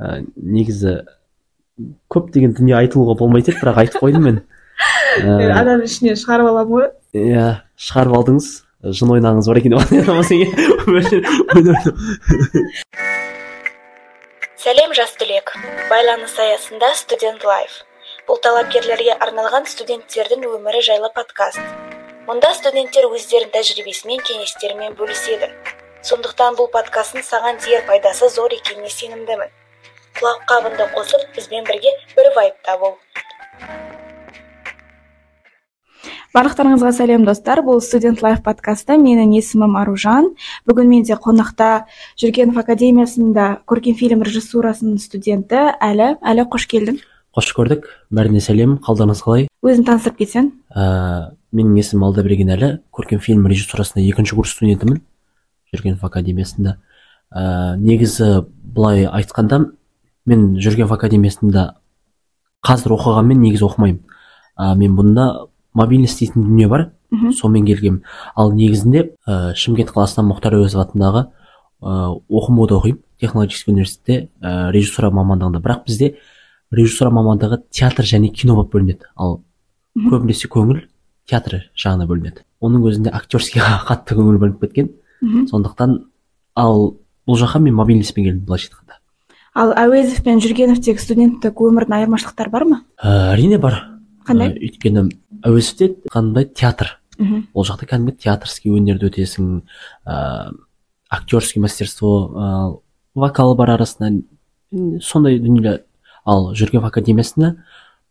ә, негізі көптеген дүние айтылуға болмайтын еді бірақ айтып қойдым мен. Ә, адам ішінен шығарып аламын ғой. иә шығарып алдыңыз жын ойнағыңыз бар екен деп сәлем жас түлек. Байланыс аясында студент лайф бұл талапкерлерге арналған студенттердің өмірі жайлы подкаст. Мұнда студенттер өздерінің тәжірибесімен кеңестерімен бөліседі. Сондықтан бұл подкасттың саған тиер пайдасы зор екеніне сенімдімін. Құлаққабынды қосып бізбен бірге бір вайбта бол барлықтарыңызға сәлем достар. Бұл студент лайф подкасты менің есімім аружан. Бүгін менде қонақта жүргенов академиясында көркем фильм режиссурасының студенті әлі. Әлі қош келдің. Қош көрдік. Бәріне сәлем. Қалдарыңыз қалай? Өзің таныстырып кетсең. Ә, менің есімім алдаберген әлі. Көркем фильм режиссурасында екінші курс студентімін. Жүргенов академиясында. Ә, негізі былай айтқанда мен жүргенов академиясында қазір оқығанмен негізі оқымаймын. Ә, мен бұнда мобильность дейтін дүние бар мхм сонымен келгенмін. Ал негізінде ә, шымкент қаласынан мұхтар әуезов атындағы ә, оқымуда оқимын. Технологический университетте ә, режиссура мамандығында. Бірақ бізде режиссура мамандығы театр және кино болып бөлінеді. Ал көбінесе көңіл театр жағына бөлінеді. Оның өзінде актерскийға қатты көңіл бөлініп кеткен. Мхм сондықтан ал бұл жаққа мен мобильностьпен келдім былайша айтқанда. Ал әуезов пен жүргеновтегі студенттік өмірдің айырмашылықтары бар ма? Ә, әрине бар. Қандай? Ә, өйткені әуезовте қандай театр? Мхм. Ол жақта кәдімгі театрский өнерді өтесің ә, актерский мастерство ә, вокалы бар арасында сондай дүниелер ал жүргенов академиясында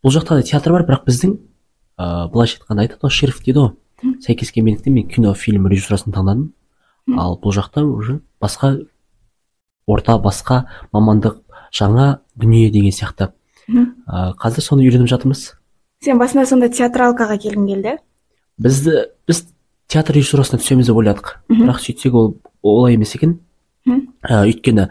бұл жақта да театр бар бірақ біздің ә, былайша айтқанда айтады ғой шрифт дейді ғой сәйкес келмегендіктен мен кино фильм режиссурасын таңдадым. Ал бұл жақта уже басқа орта басқа мамандық жаңа дүние деген сияқты. Ә, қазір соны үйреніп жатырмыз. Сен басында сонда театралкаға келгің келді? Бізді біз театр режиссурасына түсеміз деп ойладық. Бірақ сөйтсек ол олай емес екен. Ә, өйткені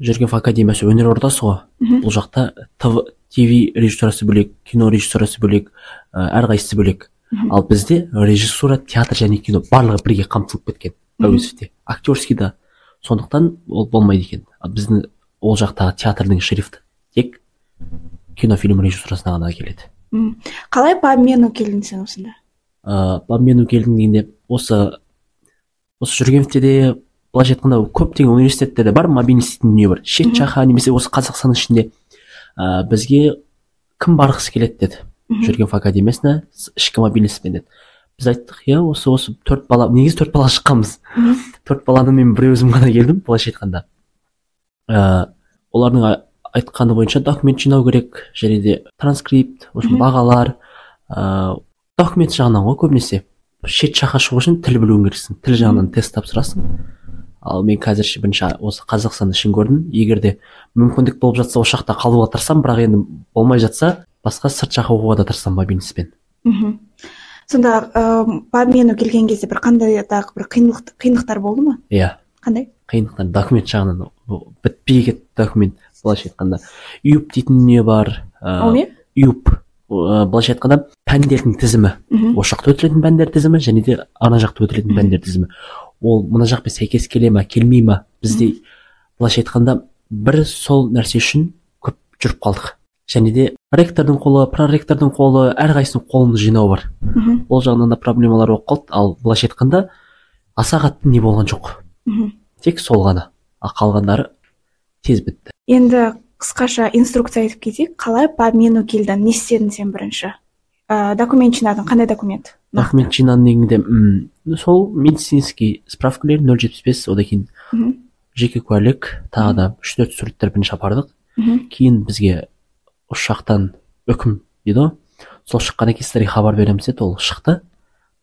жүргенов академиясы өнер ордасы ғой. Бұл жақта тв тв режиссурасы бөлек кино режиссурасы бөлек ә, әрқайсысы бөлек. Ал бізде режиссура театр және кино барлығы бірге қамтылып кеткен. Әуезовте. Актерский да. Сондықтан ол болмайды екен. Ал біздің ол жақтағы театрдың шрифті тек кино фильм режиссурасына ғана келеді. Қалай по обмену келдің сен осында? Ыыы по обмену келдім дегенде осы осы жүргеновте де былайша айтқанда көптеген университетте де бар мобильность дейтін дүние бар. Шет жаққа немесе осы қазақстанның ішінде ә, бізге кім барғысы келеді деді. Жүргенов академиясына ішкі мобильностьпен деді. Біз айттық иә осы осы төрт бала негізі төрт бала шыққанбыз төрт баланы мен бір өзім ғана келдім былайша айтқанда. Ә, олардың айтқаны бойынша документ жинау керек және де транскрипт в общем бағалар ә, документ жағынан ғой көбінесе. Шет жаққа шығу үшін тіл білуің керексің тіл жағынан тест тапсырасың. Ал мен қазірше бірінші осы қазақстанды ішін көрдім. Егер де мүмкіндік болып жатса осы жақта қалуға тырысамын бірақ енді болмай жатса басқа сырт жаққа оқуға да тырысамын мобильностьпен мхм. Сонда ыыы по обмену келген кезде бір қандай да бір қиындық қиындықтар болды ма? Иә. Қандай? Қиындықтар документ жағынан бітпей кетті документ былайша айтқанда. Юп дейтін дүние бар? Ол ыыы не? юп былайша айтқанда пәндердің тізімі. Мхм. Осы жақта өтілетін пәндер тізімі және де ана жақта өтілетін пәндер тізімі. Ол мына жақпен сәйкес келе ма келмей ма? Бізде былайша айтқанда бір сол нәрсе үшін көп жүріп қалдық. Және де ректордың қолы проректордың қолы әрқайсысының қолын жинау бар. Мхм. Ол жағынан да проблемалар болып қалды. Ал былайша айтқанда аса қатты не болған жоқ. Мхм. Тек сол ғана. Ал қалғандары тез бітті. Енді қысқаша инструкция айтып кетейік. Қалай по обмену келдің не істедің сен бірінші? Ыыы документ жинадың. Қандай документ? Документ жинаған дегенде сол медицинский справкалер нөл жетпіс бес одан кейін мхм. жеке куәлік тағы да үш төрт суреттер бірінші апардық. Мхм. Кейін бізге осы жақтан үкім дейді ғой сол шыққаннан кейін сіздерге хабар береміз деді ол шықты.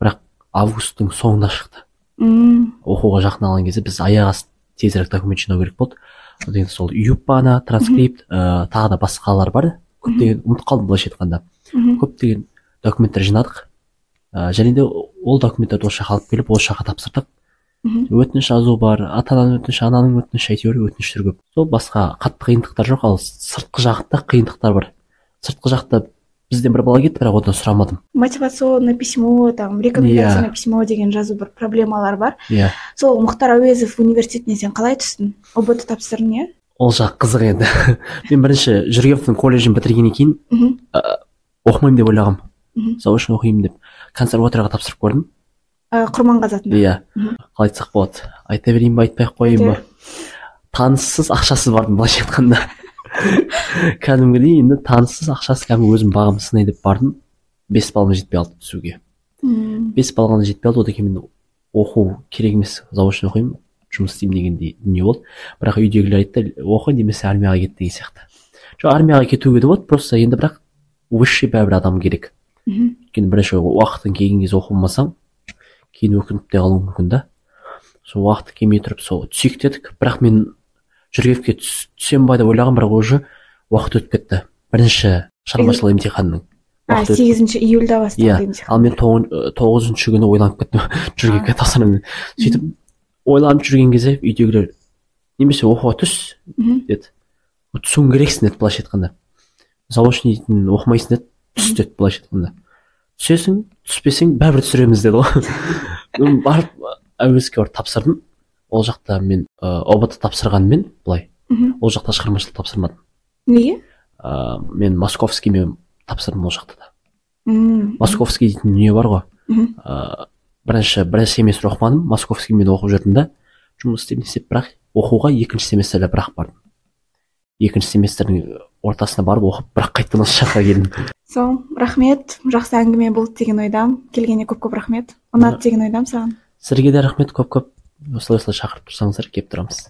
Бірақ августтың соңында шықты. Мм, оқуға жақын алған кезде біз аяқ асты тезірек документ жинау керек болды. Одан кейін сол юп бағана транскрипт ыыы тағы да басқалар бар. Көптеген ұмытып қалдым былайша айтқанда. Көптеген документтер жинадық. Ә, және де ол документтерді осы жаққа алып келіп осы жаққа тапсырдық. Өтініш жазу бар ата ананың өтініші ананың өтініші әйтеуір өтініштер көп. Сол басқа қатты қиындықтар жоқ ал сыртқы жақта қиындықтар бар. Сыртқы жақта бізден бір бала кетті бірақ одан сұрамадым. Мотивационное письмо там рекомендательное письмо деген жазу бір проблемалар бар. Иә. Сол мұхтар әуезов университетіне сен қалай түстің? Ұбт тапсырдың иә? Ол жақ қызық енді. Мен бірінші жүргеновтың колледжін бітіргеннен кейін мхм. оқымаймын деп ойлағанмын мхм. Заочно оқимын деп консерваторияға тапсырып көрдім. ә, құрманғазы атында иә. Қалай айтсақ болады. Айта берейін ба айтпай ақ қояйын ба? Таныссыз ақшасыз бардым былайша айтқанда. Кәдімгідей енді таныссыз ақшасыз кәдімгі өзім бағымды сынай деп бардым. Бес баллым жетпей қалды түсуге. Мм. бес балл ғана жетпей қалды одан кейін мен оқу керек емес заочно оқимын жұмыс істеймін дегендей дүние болды. Бірақ үйдегілер айтты оқы немесе армияға кет деген сияқты. Жоқ армияға кетуге де болады просто енді бірақ высший бәрібір адам керек. Мхм. өйткені бірінші уақытың келген кезде оқымасаң кейін өкініп те қалуың мүмкін да. Сол уақыты келмей тұрып сол. Түсейік дедік. Бірақ мен жүргевке түс- түсемін ба деп ойлағанмын бірақ уже уақыт өтіп кетті. Бірінші шығармашылық емтиханның сегізінші июльда иә басталды емтихан. ал мен тоғызыншы күні ойланып кеттім. Жүргенге тапсырамын сөйтіп ойланып жүрген кезде үйдегілер немесе оқуға түс деді түсуің керексің деді былайша айтқанда. Заочныйдың оқымайсың деді. Түс деді былайша айтқанда. Түсесің түспесең бәрібір түсіреміз деді ғой. Барып әуеске барып тапсырдым. Ол жақта мен ыыы ұбт тапсырғанмен былай. Ол жақта шығармашылық тапсырмадым. Неге? Ыыы мен московскиймен тапсырдым ол жақта да. Мм. московский дейтін дүние бар ғой. Ыыы бірінші бірінші семестр оқымадым. Московскиймен оқып жүрдім да жұмыс істеп не істеп бірақ оқуға екінші семестрде бірақ бардым екінші семестрдің ортасына барып оқып бірақ қайтадан осы жаққа келдім. Сол рахмет. Жақсы әңгіме болды деген ойдамын келгеніңе көп көп рахмет. Ұнады деген ойдамын саған. Сіздерге де рахмет көп көп осылай осылай шақырып тұрсаңыздар келіп тұрамыз.